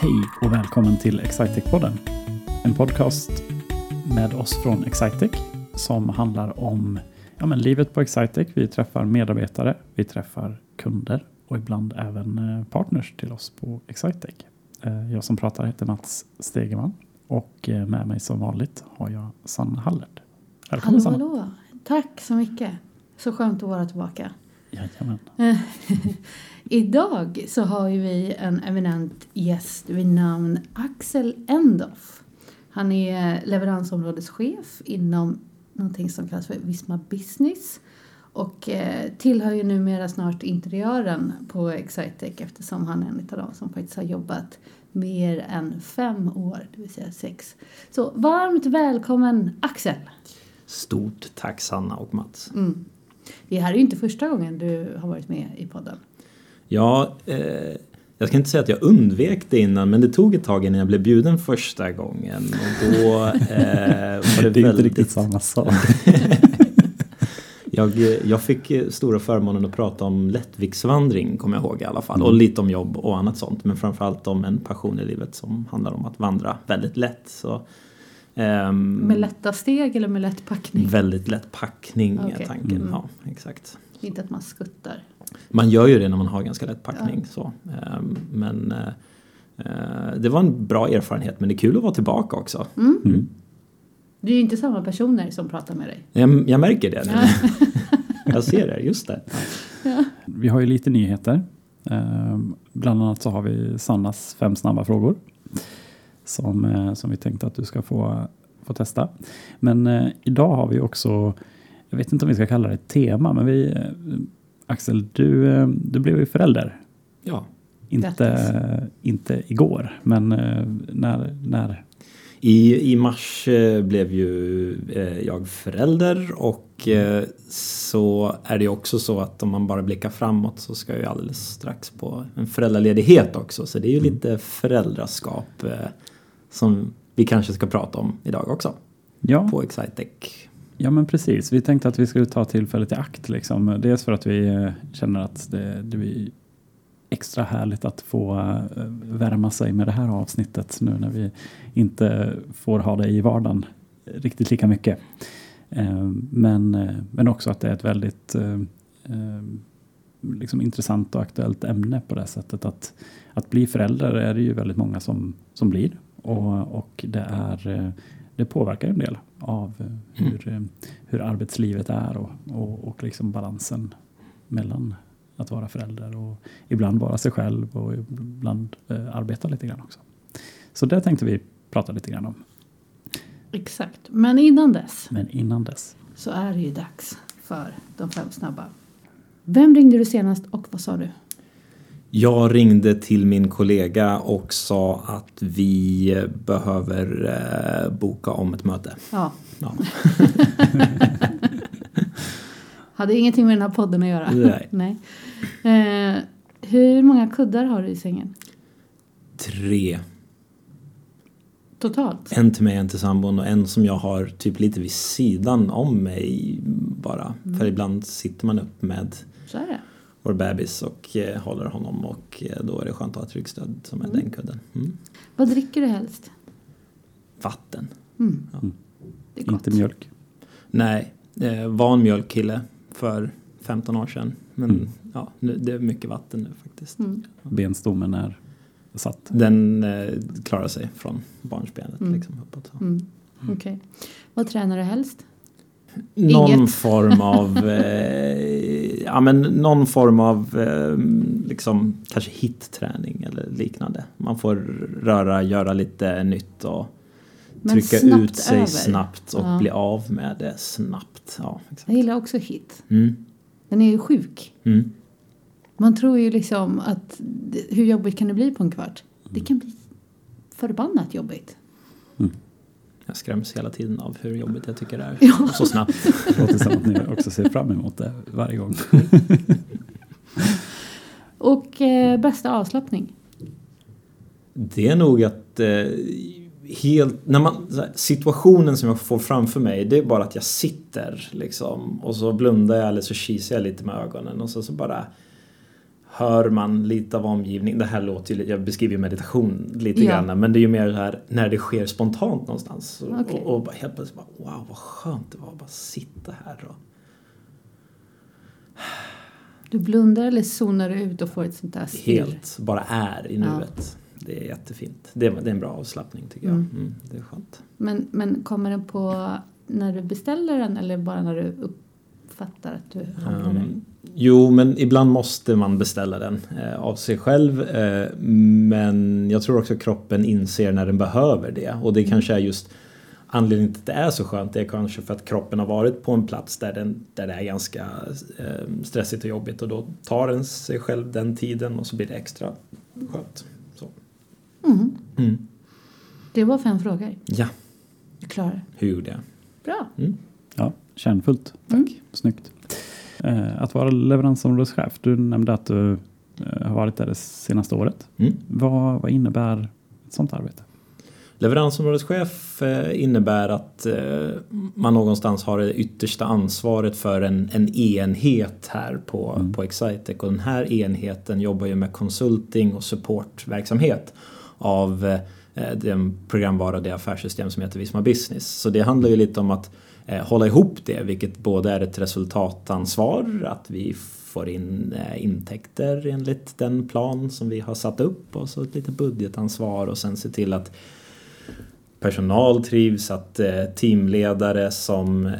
Hej och välkommen till Excitec-podden. En podcast med oss från Excitec som handlar om ja, men livet på Excitec. Vi träffar medarbetare, vi träffar kunder och ibland även eh, partners till oss på Excitec. Eh, Jag som pratar heter Mats Stegeman och eh, med mig som vanligt har jag Sanna Hallert. Välkommen Hallå, Sanna. hallå. Tack så mycket. Så skönt att vara tillbaka. Jajamän. Idag så har ju vi en eminent gäst vid namn Axel Endoff. Han är leveransområdeschef inom någonting som kallas för Visma Business och eh, tillhör ju numera snart interiören på Excitec eftersom han är en av dem som faktiskt har jobbat mer än fem år, det vill säga sex. Så varmt välkommen Axel! Stort tack Sanna och Mats. Mm. Det här är ju inte första gången du har varit med i podden. Ja, eh, jag ska inte säga att jag undvek det innan men det tog ett tag innan jag blev bjuden första gången. Och då eh, var det, Det är inte väldigt... riktigt samma sak. jag, jag fick stora förmånen att prata om lättviktsvandring kommer jag ihåg i alla fall. Och lite om jobb och annat sånt. Men framförallt om en passion i livet som handlar om att vandra väldigt lätt. Så, ehm, Med lätta steg eller med lätt packning? Väldigt lätt packning Okej. är tanken. Mm. Ja, exakt. Inte att man skuttar. Man gör ju det när man har ganska lätt packning. Så. Ehm, Men eh, det var en bra erfarenhet men det är kul att vara tillbaka också. Mm. Det är ju inte samma personer som pratar med dig. Jag, jag märker det nu. jag ser det, just det. Vi har ju lite nyheter. Eh, bland annat så har vi Sannas fem snabba frågor. Som, eh, som vi tänkte att du ska få, få testa. Men eh, idag har vi också, jag vet inte om vi ska kalla det ett tema, men vi, eh, Axel, du, eh, du blev ju förälder. Ja. Inte, inte igår, men eh, när, när I, I mars eh, blev ju eh, jag förälder och eh, så är det också så att om man bara blickar framåt så ska jag ju alldeles strax på en föräldraledighet också. Så det är ju lite föräldraskap eh, som vi kanske ska prata om idag också ja, på Excitec. Ja men precis, vi tänkte att vi skulle ta tillfället i akt. Liksom. Dels för att vi eh, känner att det, det blir extra härligt att få eh, värma sig med det här avsnittet nu när vi inte får ha det i vardagen riktigt lika mycket. Eh, Men, men också att det är ett väldigt liksom intressant och aktuellt ämne på det sättet att, att bli förälder är det ju väldigt många som, som blir och, och det, är, eh, det påverkar en del av eh, hur, eh, hur arbetslivet är och, och, och liksom balansen mellan att vara förälder och ibland vara sig själv och ibland eh, arbeta lite grann också. Så det tänkte vi prata lite grann om. Exakt. Men innan dess Men innan dess. så är det ju dags för de fem snabba. Vem ringde du senast och vad sa du? Jag ringde till min kollega och sa att vi behöver eh, boka om ett möte. Ja, Ja. hade ingenting med den här podden att göra. Nej. Nej. Eh, hur många kuddar har du i sängen? Tre. Totalt? En till mig, en till sambon och en som jag har typ lite vid sidan om mig bara. För ibland sitter man upp med Så är det. Vår bebis och eh, håller honom och eh, då är det skönt att ha ett ryggstöd som är den kudden. Mm. Vad dricker du helst? Vatten. Mm. Ja. Det är gott. Inte mjölk. Nej, eh, var en mjölkkille för 15 år sedan. Men Mm. ja, nu, det är mycket vatten nu faktiskt. Mm. Benstommen är satt. Den eh, klarar sig från barnsbenet Mm. liksom uppåt. Mm. Okej. Vad tränar du helst? Någon Inget. form av, eh, ja men någon form av eh, liksom kanske hitträning eller liknande. Man får röra, göra lite nytt och Men trycka ut sig över. snabbt och Ja. bli av med det snabbt. Ja, exakt. Jag gillar också hit. Mm. Den är ju sjuk. Mm. Man tror ju liksom att hur jobbigt kan det bli på en kvart? Det kan bli förbannat jobbigt. Jag skräms hela tiden av hur jobbigt jag tycker det är. Ja. Så snabbt. Det låter som att ni också ser fram emot det varje gång. Och eh, bästa avslappning? Det är nog att eh, helt, när man, situationen som jag får framför mig det är bara att jag sitter liksom och så blundar jag eller så kisar jag lite med ögonen och så, så bara hör man lite av omgivningen. Det här låter ju, jag beskriver ju meditation lite Ja. grann men det är ju mer här när det sker spontant någonstans. Och, Okej. och, och bara helt plötsligt bara wow vad skönt det var att bara sitta här och Du blundar eller zonar ut och får ett sånt där stirr? helt bara är i Ja. nuet. Det är jättefint. Det är, det är en bra avslappning tycker jag. Mm. Mm, det är skönt. Men, men kommer den på när du beställer den eller bara när du uppfattar att du där? Um, jo, men ibland måste man beställa den eh, av sig själv. Eh, men jag tror också kroppen inser när den behöver det. Och det kanske är just anledningen till att det är så skönt. Det är kanske för att kroppen har varit på en plats där, den, där det är ganska eh, stressigt och jobbigt. Och då tar den sig själv den tiden och så blir det extra skönt. Så. Mm. Mm. Det var fem frågor. Ja, Du klarar det. hur gjorde jag? Bra. Ja, kärnfullt. Tack. Mm. Snyggt. Eh, att vara leveransområdeschef. Du nämnde att du eh, har varit där det senaste året. Mm. Vad, vad innebär ett sånt arbete? Leveransområdeschef eh, innebär att man någonstans har det yttersta ansvaret för en, en enhet här på, Mm. på Excitec och den här enheten jobbar ju med konsulting och supportverksamhet av den programvara och det affärssystem som heter Visma Business. Så det handlar ju lite om att hålla ihop det vilket både är ett resultatansvar att vi får in eh, intäkter enligt den plan som vi har satt upp och så ett litet budgetansvar och sen se till att personal trivs, att eh, teamledare som eh,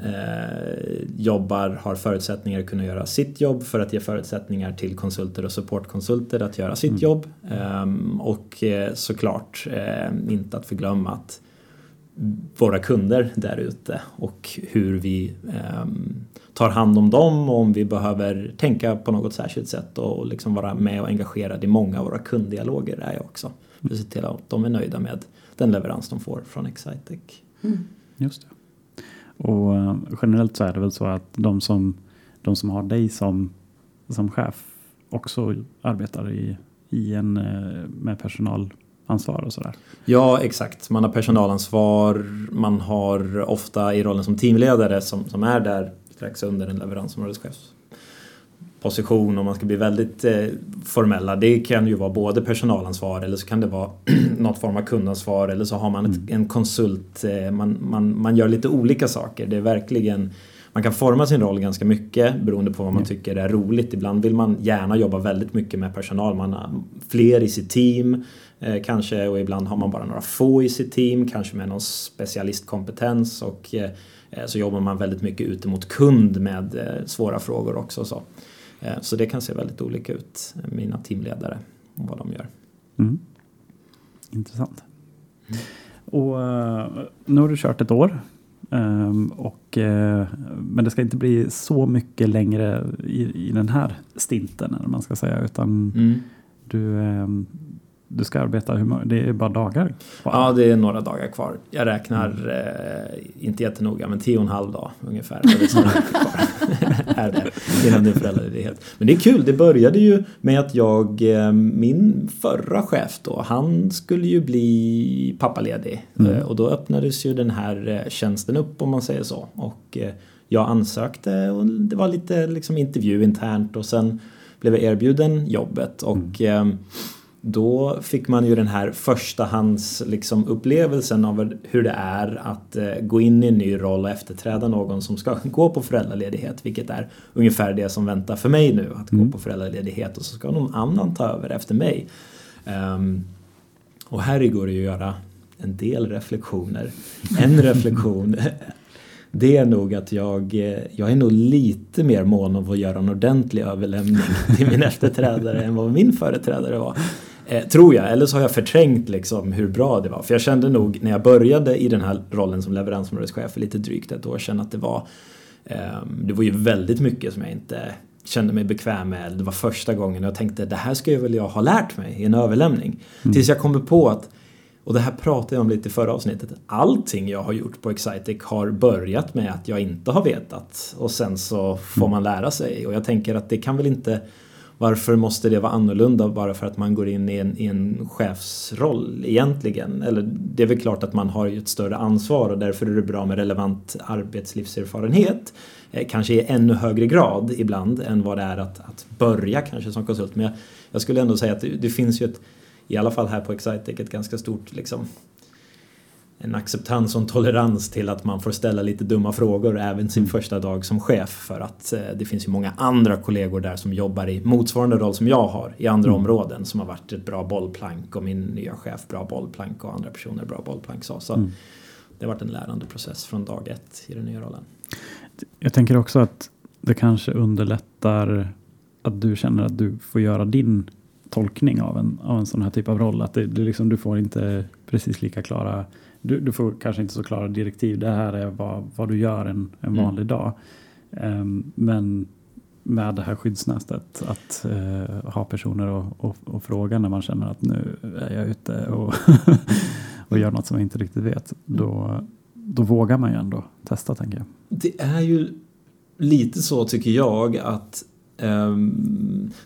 jobbar har förutsättningar att kunna göra sitt jobb för att ge förutsättningar till konsulter och supportkonsulter att göra sitt Mm. jobb. Ehm, och eh, såklart eh, inte att förglömma att våra kunder där ute och hur vi eh, tar hand om dem och om vi behöver tänka på något särskilt sätt och liksom vara med och engagerad i många av våra kunddialoger är jag också. För att se till att de är nöjda med den leverans de får från Excitec. Mm. Just det. Och eh, generellt så är det väl så att de som, de som har dig som, som chef också arbetar i, i en, eh, med personal personalansvar och sådär. Ja, exakt. Man har personalansvar. Man har ofta i rollen som teamledare som, som är där strax under en leveransområdeschefs position om man ska bli väldigt eh, formella. Det kan ju vara både personalansvar eller så kan det vara något form av kundansvar eller så har man ett, Mm. en konsult. Eh, man, man, man gör lite olika saker. Det är verkligen man kan forma sin roll ganska mycket beroende på vad man tycker är roligt. Ibland vill man gärna jobba väldigt mycket med personal. Man har fler i sitt team eh, kanske och ibland har man bara några få i sitt team, kanske med någon specialistkompetens och eh, eh, så jobbar man väldigt mycket ute mot kund med eh, svåra frågor också. Så. Eh, så det kan se väldigt olika ut, mina teamledare och vad de gör. Mm. Intressant. Och eh, nu har du kört ett år. Ehm, och, eh, men det ska inte bli så mycket längre i, i den här stinten, eller man ska säga, utan Mm. du, ehm, du ska arbeta, hur, det är bara dagar kvar. Ja, det är några dagar kvar. Jag räknar, eh, inte jättenoga, men tio och en halv dag ungefär. Är det, innan din föräldraledighet. Men det är kul, det började ju med att jag, eh, min förra chef då, han skulle ju bli pappaledig. Mm. Eh, och då öppnades ju den här eh, tjänsten upp om man säger så. Och jag ansökte och det var lite liksom intervju internt och sen blev jag erbjuden jobbet. Och eh, då fick man ju den här förstahands liksom, upplevelsen av hur det är att eh, gå in i en ny roll och efterträda någon som ska gå på föräldraledighet. Vilket är ungefär det som väntar för mig nu. Att Mm. gå på föräldraledighet och så ska någon annan ta över efter mig. Ehm, och här går det ju att göra en del reflektioner. En reflektion det är nog att jag, eh, jag är nog lite mer mån om att göra en ordentlig överlämning till min efterträdare än vad min företrädare var. Eh, tror jag, eller så har jag förträngt liksom hur bra det var. För jag kände nog när jag började i den här rollen som leveransområdeschef för lite drygt ett år sedan att det var ehm, det var ju väldigt mycket som jag inte kände mig bekväm med. Det var första gången jag tänkte det här ska ju väl jag ha lärt mig i en överlämning. Tills jag kommer på att och det här pratade jag om lite i förra avsnittet. Allting jag har gjort på Excitec har börjat med att jag inte har vetat och sen så får man lära sig och jag tänker att det kan väl inte varför måste det vara annorlunda bara för att man går in i en, i en chefsroll egentligen? Eller det är väl klart att man har ju ett större ansvar och därför är det bra med relevant arbetslivserfarenhet. Eh, kanske i ännu högre grad ibland än vad det är att, att börja kanske som konsult. Men jag, jag skulle ändå säga att det, det, finns ju ett, i alla fall här på Excitec, ett ganska stort liksom, en acceptans och en tolerans till att man får ställa lite dumma frågor även sin mm. första dag som chef för att eh, det finns ju många andra kollegor där som jobbar i motsvarande roll som jag har i andra mm. områden som har varit ett bra bollplank och min nya chef bra bollplank och andra personer bra bollplank sa. Så mm. det har varit en lärande process från dag ett i den nya rollen. Jag tänker också att det kanske underlättar att du känner att du får göra din tolkning av en, av en sån här typ av roll. Att det, det liksom, du får inte precis lika klara du, du, får kanske inte så klara direktiv. Det här är vad, vad du gör en, en mm. vanlig dag. Um, men med det här skyddsnätet att uh, ha personer att fråga när man känner att nu är jag ute och, och gör något som jag inte riktigt vet. Då, då vågar man ju ändå testa tänker jag. Det är ju lite så tycker jag att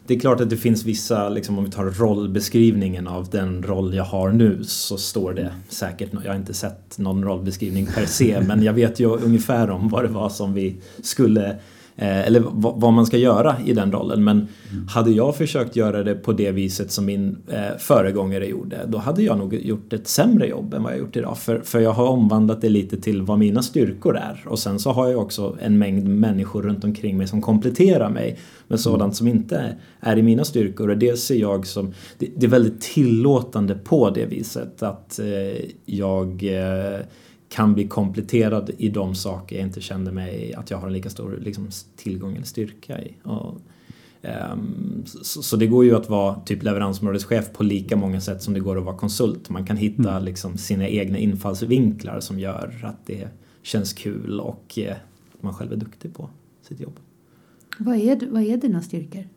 det är klart att det finns vissa, liksom, om vi tar rollbeskrivningen av den roll jag har nu så står det säkert, jag har inte sett någon rollbeskrivning per se men jag vet ju ungefär om vad det var som vi skulle Eh, eller vad man ska göra i den rollen. Men hade jag försökt göra det på det viset som min eh, föregångare gjorde, då hade jag nog gjort ett sämre jobb än vad jag gjort idag. För, för jag har omvandlat det lite till vad mina styrkor är. Och sen så har jag också en mängd människor runt omkring mig som kompletterar mig med sådant som inte är i mina styrkor. Och det ser jag som, det, det är väldigt tillåtande på det viset att eh, jag eh, kan bli kompletterad i de saker jag inte kände mig att jag har en lika stor liksom, tillgång eller styrka i. Och, um, så, så, det går ju att vara typ leveransområdeschef på lika många sätt som det går att vara konsult. Man kan hitta mm. liksom, sina egna infallsvinklar som gör att det känns kul och eh, att man själv är duktig på sitt jobb. Vad är, vad är dina styrkor?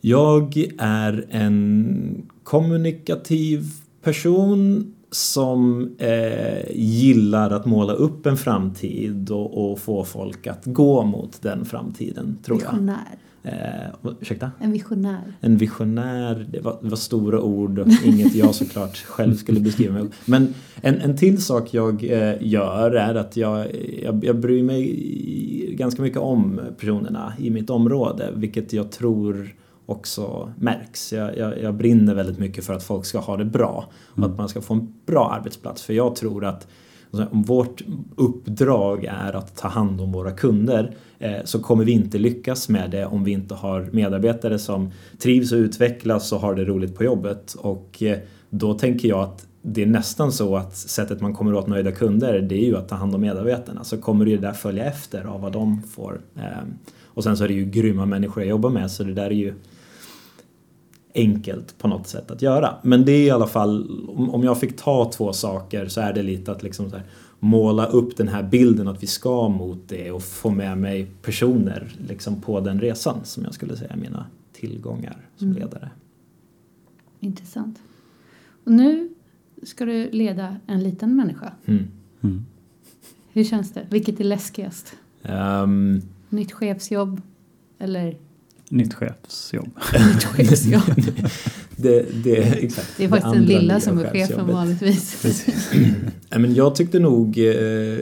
Jag är en kommunikativ person som eh, gillar att måla upp en framtid och, och, få folk att gå mot den framtiden, tror visionär. jag. Eh, ursäkta? En visionär. En visionär, det var, det var stora ord och inget jag såklart själv skulle beskriva mig Men en, en till sak jag eh, gör är att jag, jag, jag bryr mig ganska mycket om personerna i mitt område, vilket jag tror också märks. Jag, jag, jag, brinner väldigt mycket för att folk ska ha det bra och mm. att man ska få en bra arbetsplats. För jag tror att alltså, om vårt uppdrag är att ta hand om våra kunder eh, så kommer vi inte lyckas med det om vi inte har medarbetare som trivs och utvecklas och har det roligt på jobbet. Och eh, då tänker jag att det är nästan så att sättet man kommer åt nöjda kunder det är ju att ta hand om medarbetarna. Så kommer det där följa efter av vad de får. Eh, och sen så är det ju grymma människor jag jobbar med så det där är ju enkelt på något sätt att göra. Men det är i alla fall, om jag fick ta två saker så är det lite att liksom här, måla upp den här bilden att vi ska mot det och få med mig personer liksom på den resan som jag skulle säga mina tillgångar som mm. ledare. Intressant. Och nu ska du leda en liten människa. Mm. Mm. Hur känns det? Vilket är läskigast? Um, Nytt chefsjobb eller Nytt chefsjobb. Nytt chefsjobb. det, det, exakt, det är faktiskt den lilla som är chefen vanligtvis. men jag tyckte nog eh,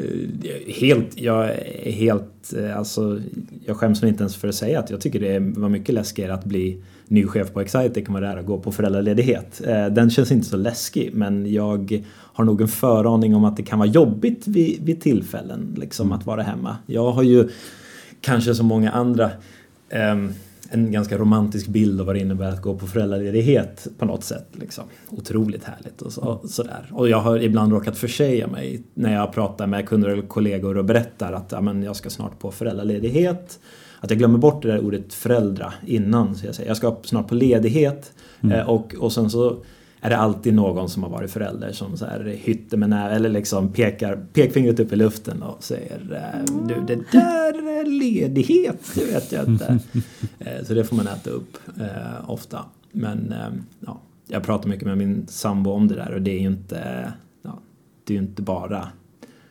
helt, jag är helt, eh, alltså jag skäms inte ens för att säga att jag tycker det var mycket läskigare att bli ny chef på Excitec det är att gå på föräldraledighet. Eh, den känns inte så läskig men jag har nog en föraning om att det kan vara jobbigt vid, vid tillfällen liksom mm. att vara hemma. Jag har ju kanske som många andra um, en ganska romantisk bild av vad det innebär att gå på föräldraledighet på något sätt. Liksom. Otroligt härligt och så, sådär. Och jag har ibland råkat försäga mig när jag pratar med kunder eller kollegor och berättar att ja, men jag ska snart på föräldraledighet. Att jag glömmer bort det där ordet föräldra innan. Så jag säger jag ska snart på ledighet mm. Eh, och, och sen så är det alltid någon som har varit förälder som så här hytter med näven eller liksom pekar pekfingret upp i luften och säger eh, du det där är ledighet, det vet jag inte. Eh, så det får man äta upp eh, ofta. Men ja, jag pratar mycket med min sambo om det där och det är ju inte, ja, det är ju inte bara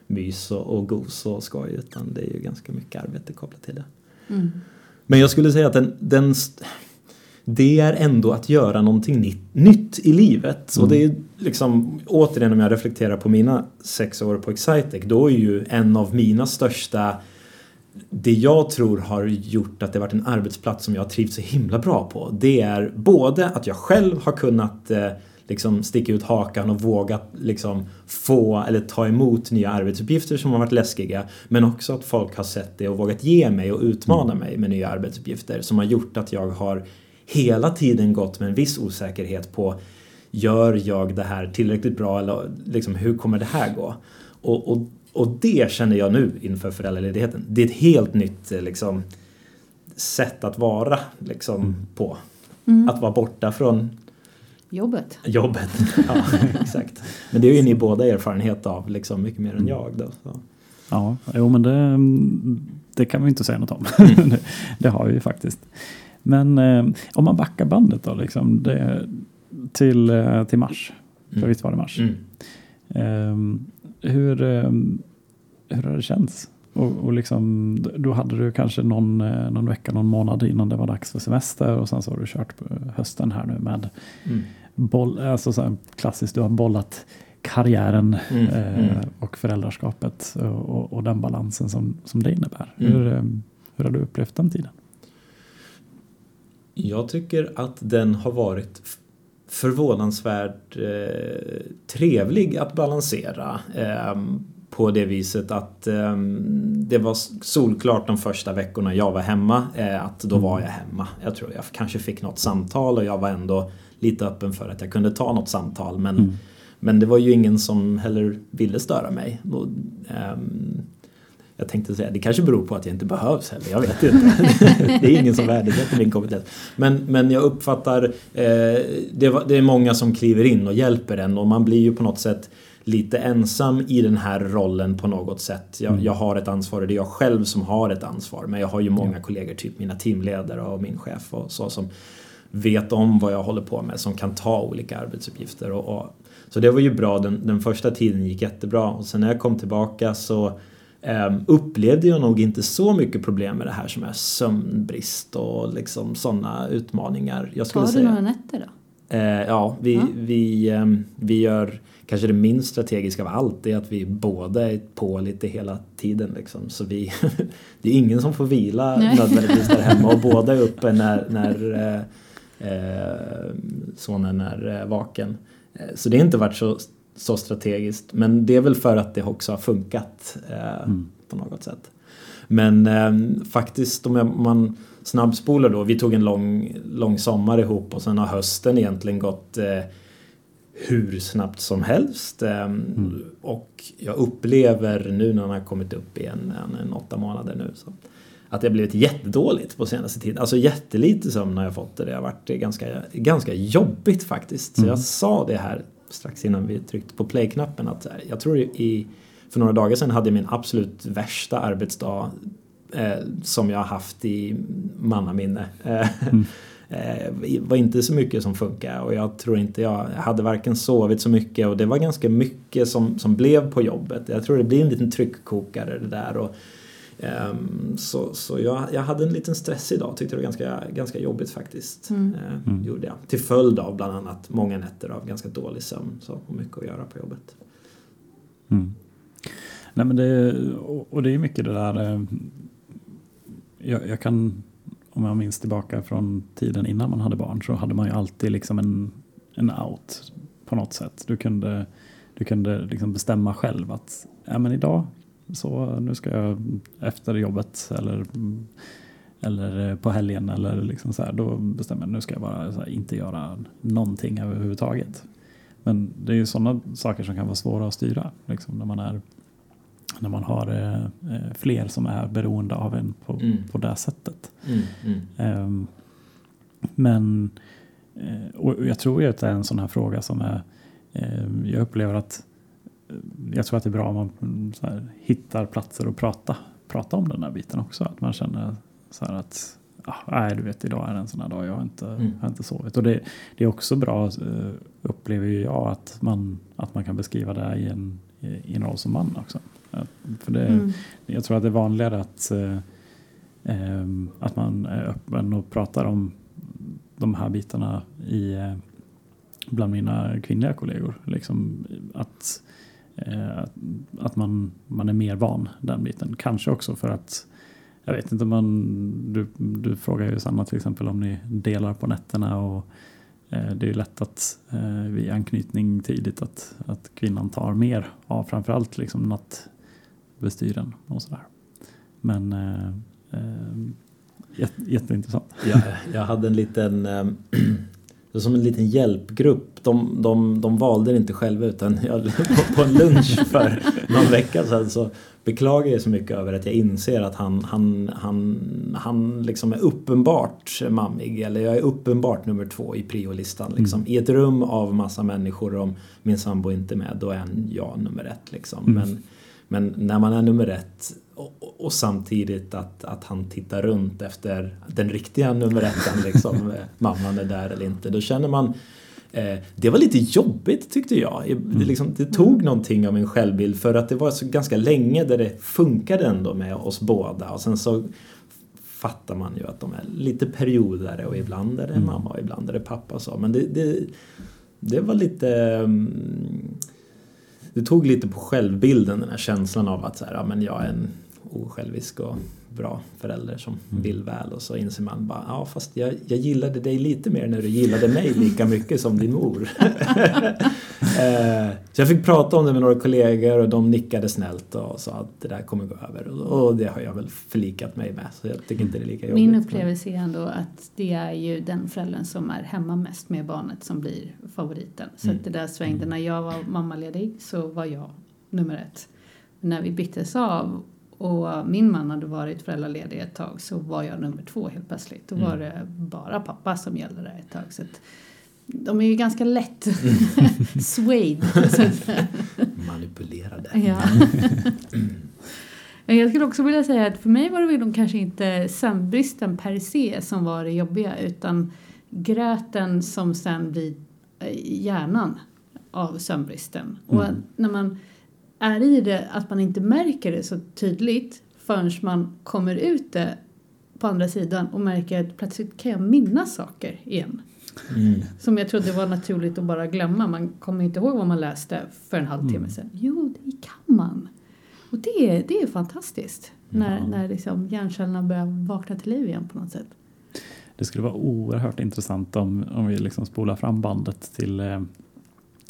mys och, och gos och skoj utan det är ju ganska mycket arbete kopplat till det. Mm. Men jag skulle säga att den, den det är ändå att göra någonting nytt, i livet. Mm. Och det är liksom, återigen om jag reflekterar på mina sex år på Excitec, då är ju en av mina största det jag tror har gjort att det varit en arbetsplats som jag trivts så himla bra på. Det är både att jag själv har kunnat eh, liksom sticka ut hakan och våga liksom få eller ta emot nya arbetsuppgifter som har varit läskiga. Men också att folk har sett det och vågat ge mig och utmana mig med nya arbetsuppgifter som har gjort att jag har hela tiden gått med en viss osäkerhet på gör jag det här tillräckligt bra eller liksom, hur kommer det här gå? Och, och, och det känner jag nu inför föräldraledigheten. Det är ett helt nytt liksom, sätt att vara liksom, mm. på. Mm. Att vara borta från Jobbet. Jobbet, ja exakt. Men det är ju ni båda erfarenhet av liksom mycket mer än mm. jag. Då, så. Ja, jo men det, det kan vi inte säga något om. Mm. det, det, har vi ju faktiskt. Men eh, om man backar bandet då liksom det, till, eh, till mars. Mm. För visst var det mars? Mm. Eh, hur, eh, hur har det känts? Och, och liksom, då hade du kanske någon, eh, någon vecka, någon månad innan det var dags för semester och sen så har du kört på hösten här nu med mm. boll, alltså så klassiskt, du har bollat karriären mm, eh, mm. och föräldraskapet och, och, den balansen som, som det innebär. Mm. Hur, eh, hur har du upplevt den tiden? Jag tycker att den har varit förvånansvärt eh, trevlig att balansera. Eh, på det viset att eh, det var solklart de första veckorna jag var hemma eh, att då var jag hemma. Jag tror jag kanske fick något samtal och jag var ändå lite öppen för att jag kunde ta något samtal men, mm. men det var ju ingen som heller ville störa mig. Och, eh, jag tänkte säga, det kanske beror på att jag inte behövs heller, jag vet inte. det är ingen som värdesätter min kompetens. Men, men jag uppfattar, eh, det, det, är många som kliver in och hjälper en och man blir ju på något sätt lite ensam i den här rollen på något sätt. Jag, mm. jag har ett ansvar och det är jag själv som har ett ansvar. Men jag har ju många ja. kollegor, typ mina teamledare och min chef och så som vet om vad jag håller på med, som kan ta olika arbetsuppgifter. Och, och så det var ju bra, den, den första tiden gick jättebra och sen när jag kom tillbaka så upplevde jag nog inte så mycket problem med det här som är sömnbrist och liksom sådana utmaningar. Jag skulle Tar du säga. några nätter då? Uh, ja, vi, ja. Vi, um, vi gör kanske det minst strategiska av allt är att vi båda är på lite hela tiden. Liksom. Så vi, det är ingen som får vila Nej. nödvändigtvis där hemma och båda är uppe när, när eh, eh sonen är eh, vaken. Eh, så det har inte varit så, så strategiskt. Men det är väl för att det också har funkat eh, mm. på något sätt. Men eh, faktiskt om man snabbspolar då. Vi tog en lång, lång sommar ihop och sen har hösten egentligen gått eh, hur snabbt som helst. Ehm, mm. Och jag upplever nu när han har kommit upp i en, en, en åtta månader nu så att det har blivit jättedåligt på senaste tiden. Alltså jättelite sömn har jag fått det. Det har varit ganska, ganska jobbigt faktiskt. Så mm. jag sa det här strax innan vi tryckte på play-knappen att jag tror i, för några dagar sedan hade jag min absolut värsta arbetsdag eh, som jag har haft i mannaminne. Mm. eh, var inte så mycket som funkade och jag tror inte jag, jag hade varken sovit så mycket och det var ganska mycket som, som blev på jobbet. Jag tror det blir en liten tryckkokare det där. Och, så så jag, jag hade en liten stress idag, tyckte det var ganska, ganska jobbigt faktiskt. Mm. Uh, mm. Gjorde jag. Till följd av bland annat många nätter av ganska dålig sömn så, och mycket att göra på jobbet. Mm. Nej, men det, och det är mycket det där eh, jag, jag kan om jag minns tillbaka från tiden innan man hade barn så hade man ju alltid liksom en, en out på något sätt. Du kunde, du kunde liksom bestämma själv att ja, men idag så nu ska jag efter jobbet eller, eller på helgen eller liksom så här, då bestämmer jag nu ska jag bara här, inte göra någonting överhuvudtaget. Men det är ju sådana saker som kan vara svåra att styra liksom, när man är när man har eh, fler som är beroende av en på, mm. på det sättet. Mm, mm. Um, men eh, och jag tror ju att det är en sån här fråga som är eh, jag upplever att jag tror att det är bra om man här, hittar platser att prata, prata om den här biten också. Att man känner så här att ah, nej, du vet idag är det en sån här dag, jag har inte, mm. har inte sovit. Och det, det är också bra, uh, upplever jag, att man, att man kan beskriva det i en, i en roll som man också. För det, mm. Jag tror att det är vanligare att, eh, att man är öppen och pratar om de här bitarna i, eh, bland mina kvinnliga kollegor. Liksom att eh, Eh, att man, man är mer van den biten. Kanske också för att jag vet inte, man, du, du frågar ju Sanna till exempel om ni delar på nätterna och eh, det är ju lätt att eh, vid anknytning tidigt att, att kvinnan tar mer av framförallt liksom nattbestyren och sådär. Men eh, eh, jätteintressant. Jag, jag hade en liten eh, eh, som en liten hjälpgrupp. De, de, de valde det inte själva utan jag, på, en lunch för någon vecka sedan så beklagar jag så mycket över att jag inser att han, han, han, han liksom är uppenbart mammig eller jag är uppenbart nummer två i priolistan. Liksom. Mm. I ett rum av massa människor om min sambo inte är med då är jag nummer ett. Liksom. Mm. Men, men när man är nummer ett och, och, samtidigt att, att han tittar runt efter den riktiga nummer ettan, liksom, mamman är där eller inte. Då känner man eh, det var lite jobbigt tyckte jag. Det, mm. liksom, det tog mm. någonting av min självbild för att det var så ganska länge där det funkade ändå med oss båda och sen så fattar man ju att de är lite periodare och ibland är det mm. mamma och ibland är det pappa. Så. Men det, det, det var lite det tog lite på självbilden den här känslan av att så här, ja, men jag är en osjälvisk och bra förälder som mm. vill väl och så inser man bara ja fast jag, jag gillade dig lite mer när du gillade mig lika mycket som din mor. Eh, så jag fick prata om det med några kollegor och de nickade snällt och sa att det där kommer gå över och det har jag väl förlikat mig med så jag tycker inte det är lika jobbigt. Min upplevelse är ändå att det är ju den föräldern som är hemma mest med barnet som blir favoriten. Så mm. att det där svängde när jag var mammaledig så var jag nummer ett. Men när vi byttes av och min man hade varit föräldraledig ett tag så var jag nummer två helt plötsligt. Då var mm. det bara pappa som gällde där ett tag. Så de är ju ganska lätt swayed. Manipulerade. Ja. Jag skulle också vilja säga att för mig var det väl kanske inte sömnbristen per se som var det jobbiga utan gröten som sen blir hjärnan av sömnbristen. Mm. Och när man är i det att man inte märker det så tydligt förrän man kommer ut det på andra sidan och märker att plötsligt kan jag minnas saker igen. Mm. Som jag trodde var naturligt att bara glömma. Man kommer inte ihåg vad man läste för en halvtimme mm. sedan. Jo, det kan man. Och det är, det är fantastiskt. Mm. När, när liksom hjärncellerna börjar vakna till liv igen på något sätt. Det skulle vara oerhört intressant om, om vi liksom spolar fram bandet till eh,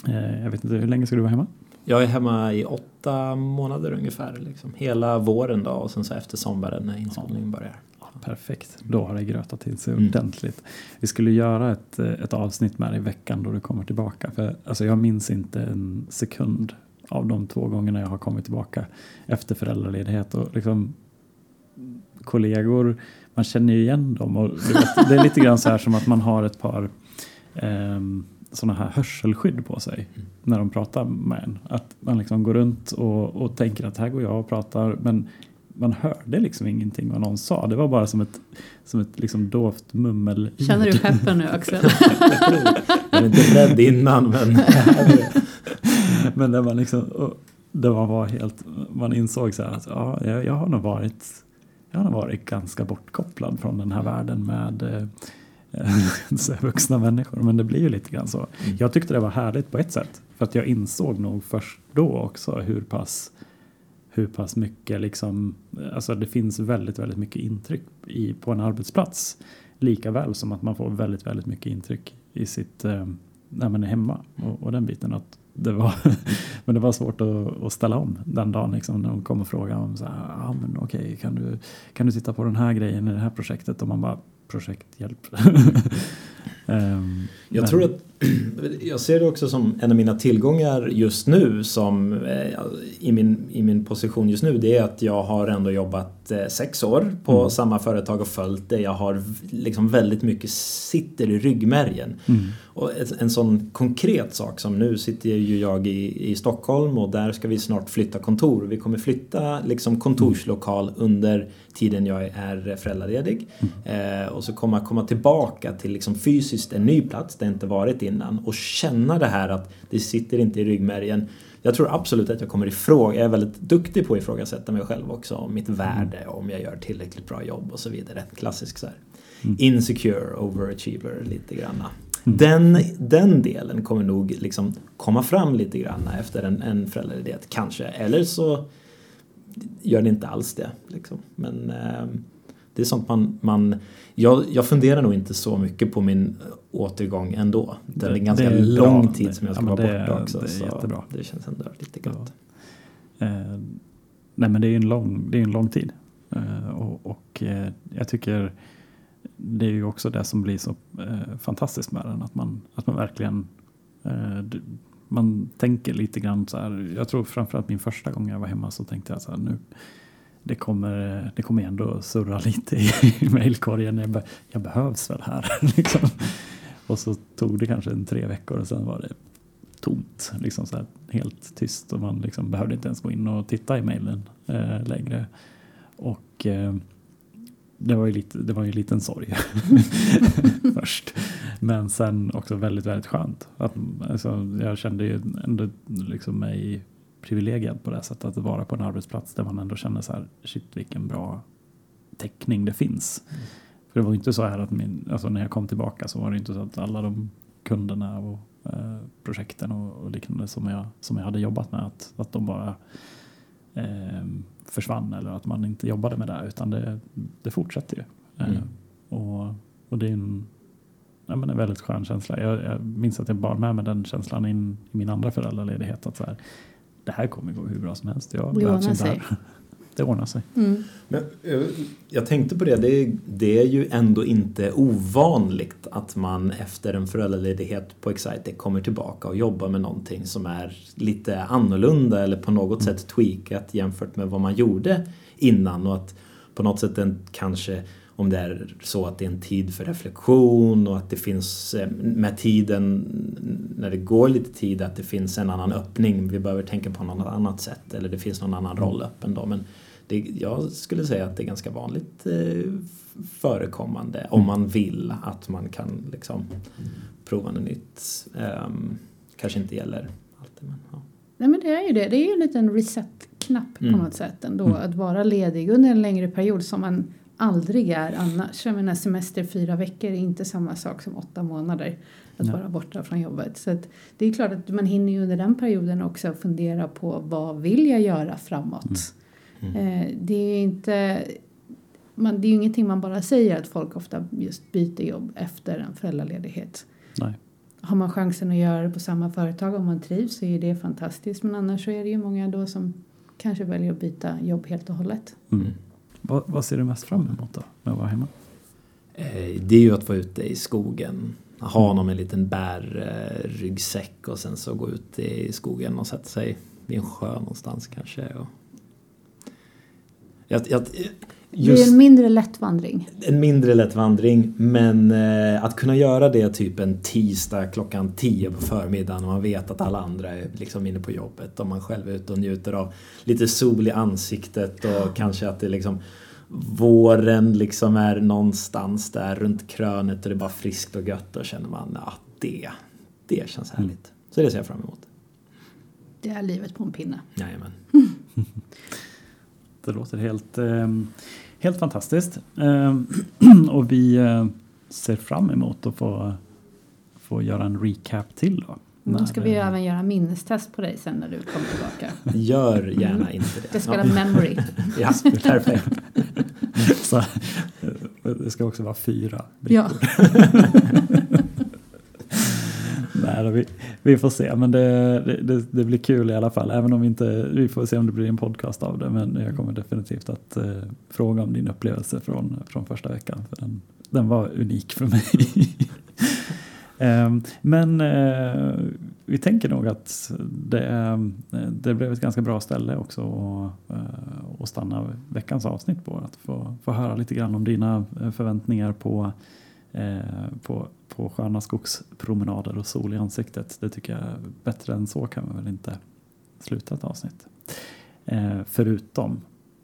eh jag vet inte, hur länge ska du vara hemma? Jag är hemma i åtta månader ungefär. Liksom. Hela våren då och sen så efter sommaren när inskolningen börjar. Ja, perfekt, då har det grötat till sig mm. ordentligt. Vi skulle göra ett, ett avsnitt med dig i veckan då du kommer tillbaka. För alltså, jag minns inte en sekund av de två gångerna jag har kommit tillbaka efter föräldraledighet. Och liksom, kollegor, man känner ju igen dem. Och det är lite grann så här som att man har ett par um, sådana här hörselskydd på sig mm. när de pratar med en. Att man liksom går runt och, och tänker att här går jag och pratar men man hörde liksom ingenting vad någon sa. Det var bara som ett, som ett liksom dovt mummel. Känner du peppen nu Axel? jag är inte rädd innan men... men där man liksom, där man var helt, man insåg så här att ja, jag, jag har nog varit jag har varit ganska bortkopplad från den här världen med eh, vuxna människor. Men det blir ju lite grann så. Mm. Jag tyckte det var härligt på ett sätt. För att jag insåg nog först då också hur pass hur pass mycket liksom, alltså det finns väldigt, väldigt mycket intryck i, på en arbetsplats. Lika väl som att man får väldigt, väldigt mycket intryck i sitt, eh, när man är hemma och, och den biten. Att det var, men det var svårt att, att, ställa om den dagen liksom, när de kom och frågade om så här, ah, men okej, kan du, kan du titta på den här grejen i det här projektet? Och man bara, projekthjälp. um, jag men. tror att jag ser det också som en av mina tillgångar just nu som eh, i, min, i min position just nu det är att jag har ändå jobbat eh, sex år på mm. samma företag och följt det. Jag har liksom väldigt mycket sitter i ryggmärgen. Mm. Och en sån konkret sak som nu sitter ju jag i, i Stockholm och där ska vi snart flytta kontor. Vi kommer flytta liksom kontorslokal under tiden jag är föräldraledig. Mm. Eh, och så kommer jag komma tillbaka till liksom fysiskt en ny plats där jag inte varit innan och känna det här att det sitter inte i ryggmärgen. Jag tror absolut att jag kommer ifrån, jag är väldigt duktig på att ifrågasätta mig själv också, om mitt värde, om jag gör tillräckligt bra jobb och så vidare. Klassisk så här. Mm. insecure overachiever lite granna. Mm. Den, den delen kommer nog liksom komma fram lite grann efter en, en föräldraledighet kanske. Eller så gör det inte alls det. Liksom. Men eh, det är sånt man... man jag, jag funderar nog inte så mycket på min återgång ändå. Det är en ganska är lång bra. tid som jag ska Ja, vara är- borta också. det är jättebra. det känns ändå lite gött. Eh, nej men det är en lång, det är en lång tid. Eh, och och eh, jag tycker det är ju också det som blir så eh, fantastiskt med den. Att man, att man verkligen eh, man tänker lite grann så här. Jag tror framförallt min första gång jag var hemma så tänkte jag så här nu det kommer, det kommer ändå surra lite i, i mejlkorgen. Jag, be, jag behövs väl här. liksom. Och så tog det kanske en tre veckor och sen var det tomt. Liksom så här, helt tyst och man liksom behövde inte ens gå in och titta i mejlen eh, längre. Och eh, det var ju lite, det var ju en liten sorg först. Men sen också väldigt, väldigt skönt. Att, alltså, jag kände ju ändå liksom mig privilegierad på det sättet att vara på en arbetsplats där man ändå känner så här, shit vilken bra täckning det finns. För det var ju inte så här att min, alltså när jag kom tillbaka så var det inte så att alla de kunderna och eh, projekten och, och liknande som jag, som jag hade jobbat med att, att de bara eh, försvann eller att man inte jobbade med det utan det, det fortsätter ju. Eh, Mm. och, och det är en, ja, men en väldigt skön känsla. Jag, jag minns att jag bar med mig den känslan in i min andra föräldraledighet att så här, det här kommer gå hur bra som helst. Jag Det behövs inte sig. här. Det ordnar sig. Mm. Men, eh, jag tänkte på det, det är, det är ju ändå inte ovanligt att man efter en föräldraledighet på Excitec kommer tillbaka och jobbar med någonting som är lite annorlunda eller på något sätt tweakat jämfört med vad man gjorde innan och att på något sätt den kanske om det är så att det är en tid för reflektion och att det finns eh, med tiden när det går lite tid att det finns en annan öppning. Vi behöver tänka på något annat sätt eller det finns någon annan roll öppen då. Men det, jag skulle säga att det är ganska vanligt eh, förekommande om man vill att man kan liksom prova något nytt. Ehm, kanske inte gäller alltid men ja. Nej men det är ju det. Det är ju en liten reset-knapp Mm. på något sätt ändå. Mm. Att vara ledig under en längre period som man aldrig är annars. Jag menar semester fyra veckor är inte samma sak som åtta månader. Att Nej. vara borta från jobbet. Så det är klart att man hinner ju under den perioden också fundera på vad vill jag göra framåt. Mm. Eh, det är inte man, det är ju ingenting man bara säger att folk ofta just byter jobb efter en föräldraledighet. Nej. Har man chansen att göra det på samma företag om man trivs så är det fantastiskt. Men annars så är det ju många då som kanske väljer att byta jobb helt och hållet. Mm. Vad, vad ser du mest fram emot då med att vara hemma? Eh, Det är ju att vara ute i skogen. Ha någon med en liten bärryggsäck och sen så gå ut i skogen och sätta sig vid en sjö någonstans kanske. Och... Jag, jag, Det är just en mindre lätt vandring. en mindre lätt vandring men eh, att kunna göra det typ en tisdag klockan 10 på förmiddagen och man vet att alla andra är liksom inne på jobbet och man själv är ute och njuter av lite sol i ansiktet och kanske att det liksom våren liksom är någonstans där runt krönet och det är bara friskt och gött och känner man att det, det känns härligt. Så det ser jag fram emot. Det är livet på en pinne. Jajamän. Det låter helt, eh, helt fantastiskt. Eh, och vi eh, ser fram emot att få, få göra en recap till då. Då ska vi även göra minnestest på dig sen när du kommer tillbaka. Gör gärna inte det. Det ska vara memory. Ja, perfekt. Så, eh, det ska också vara fyra. Ja. Nej, vi, vi får se, men det, det, det, blir kul i alla fall. Även om vi inte, vi får se om det blir en podcast av det. Men jag kommer definitivt att eh, fråga om din upplevelse från, från första veckan. För den, den var unik för mig. Ehm, men eh, vi tänker nog att det, eh, det blev ett ganska bra ställe också att, eh, att stanna veckans avsnitt på. Att få, få höra lite grann om dina eh, förväntningar på, Eh, på, på sköna skogspromenader och sol i ansiktet. Det tycker jag bättre än så kan man väl inte sluta ett avsnitt. Eh, förutom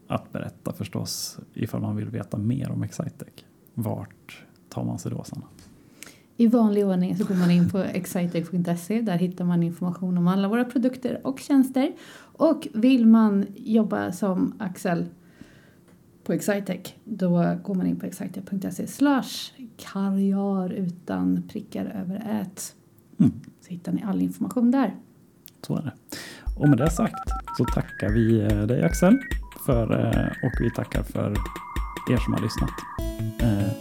att berätta förstås ifall man vill veta mer om Excitec. Vart tar man sig då Sanna? I vanlig ordning så går man in på excitec.se. Där hittar man information om alla våra produkter och tjänster. Och vill man jobba som Axel på Excitec. Då går man in på excitec.se slash karriär utan prickar över ät. Mm. Så hittar ni all information där. Så är det. Och med det sagt så tackar vi eh, dig Axel för, eh, och vi tackar för er som har lyssnat. Eh,